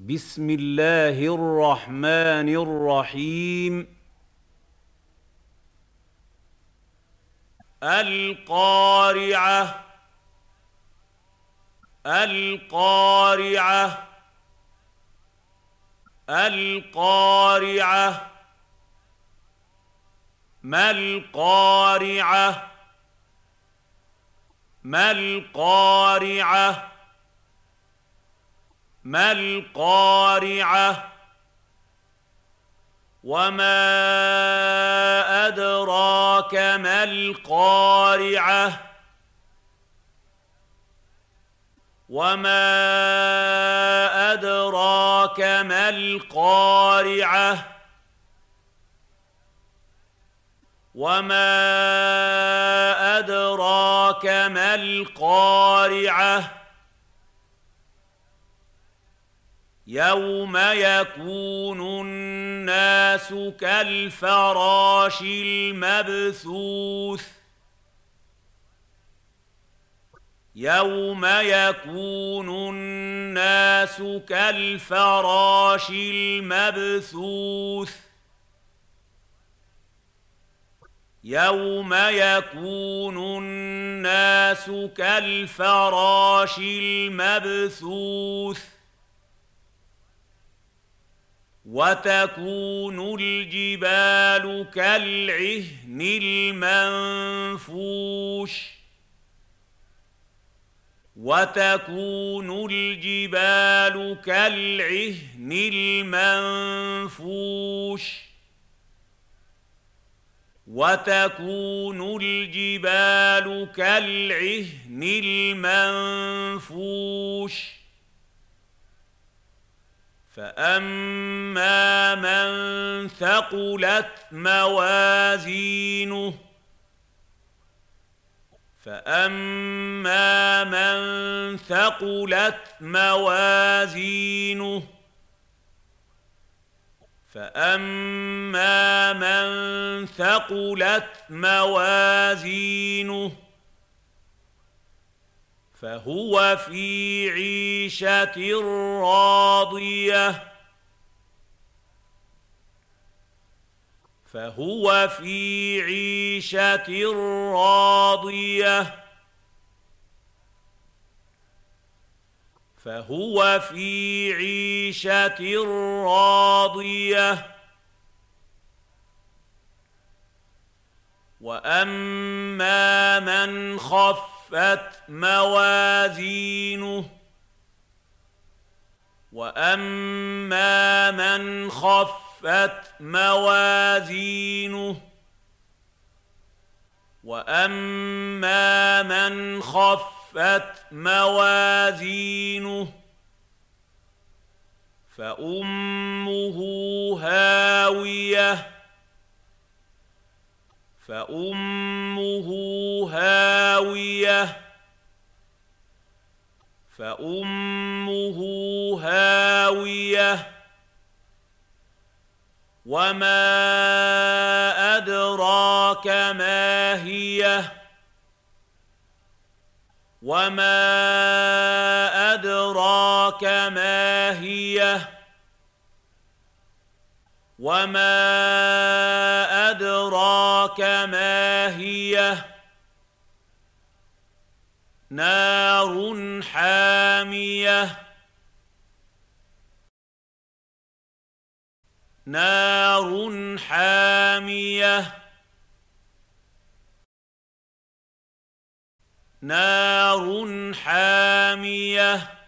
بسم الله الرحمن الرحيم. القارعة القارعة القارعة. ما القارعة؟ ما القارعة؟ ما القارعة وما أدراك ما القارعة وما أدراك ما القارعة وما أدراك ما القارعة يوم يكون الناس كالفراش المبثوث يوم يكون الناس كالفراش المبثوث يوم يكون الناس كالفراش المبثوث وتكون الجبال كالعهن المنفوش. وتكون الجبال كالعهن المنفوش. وتكون الجبال كالعهن المنفوش. فاما من ثقلت موازينه فاما من ثقلت موازينه فاما من ثقلت موازينه فهو في عيشة راضية. فهو في عيشة راضية. فهو في عيشة راضية. وأما من خف خفت موازينه. وأما من خفت موازينه وأما من خفت موازينه فأمه هاوية فأمه هاويه فأمه هاوية وما أدراك ما هي وما أدراك ما هي وما أدراك ما هي نار حامية. نار حامية. نار حامية.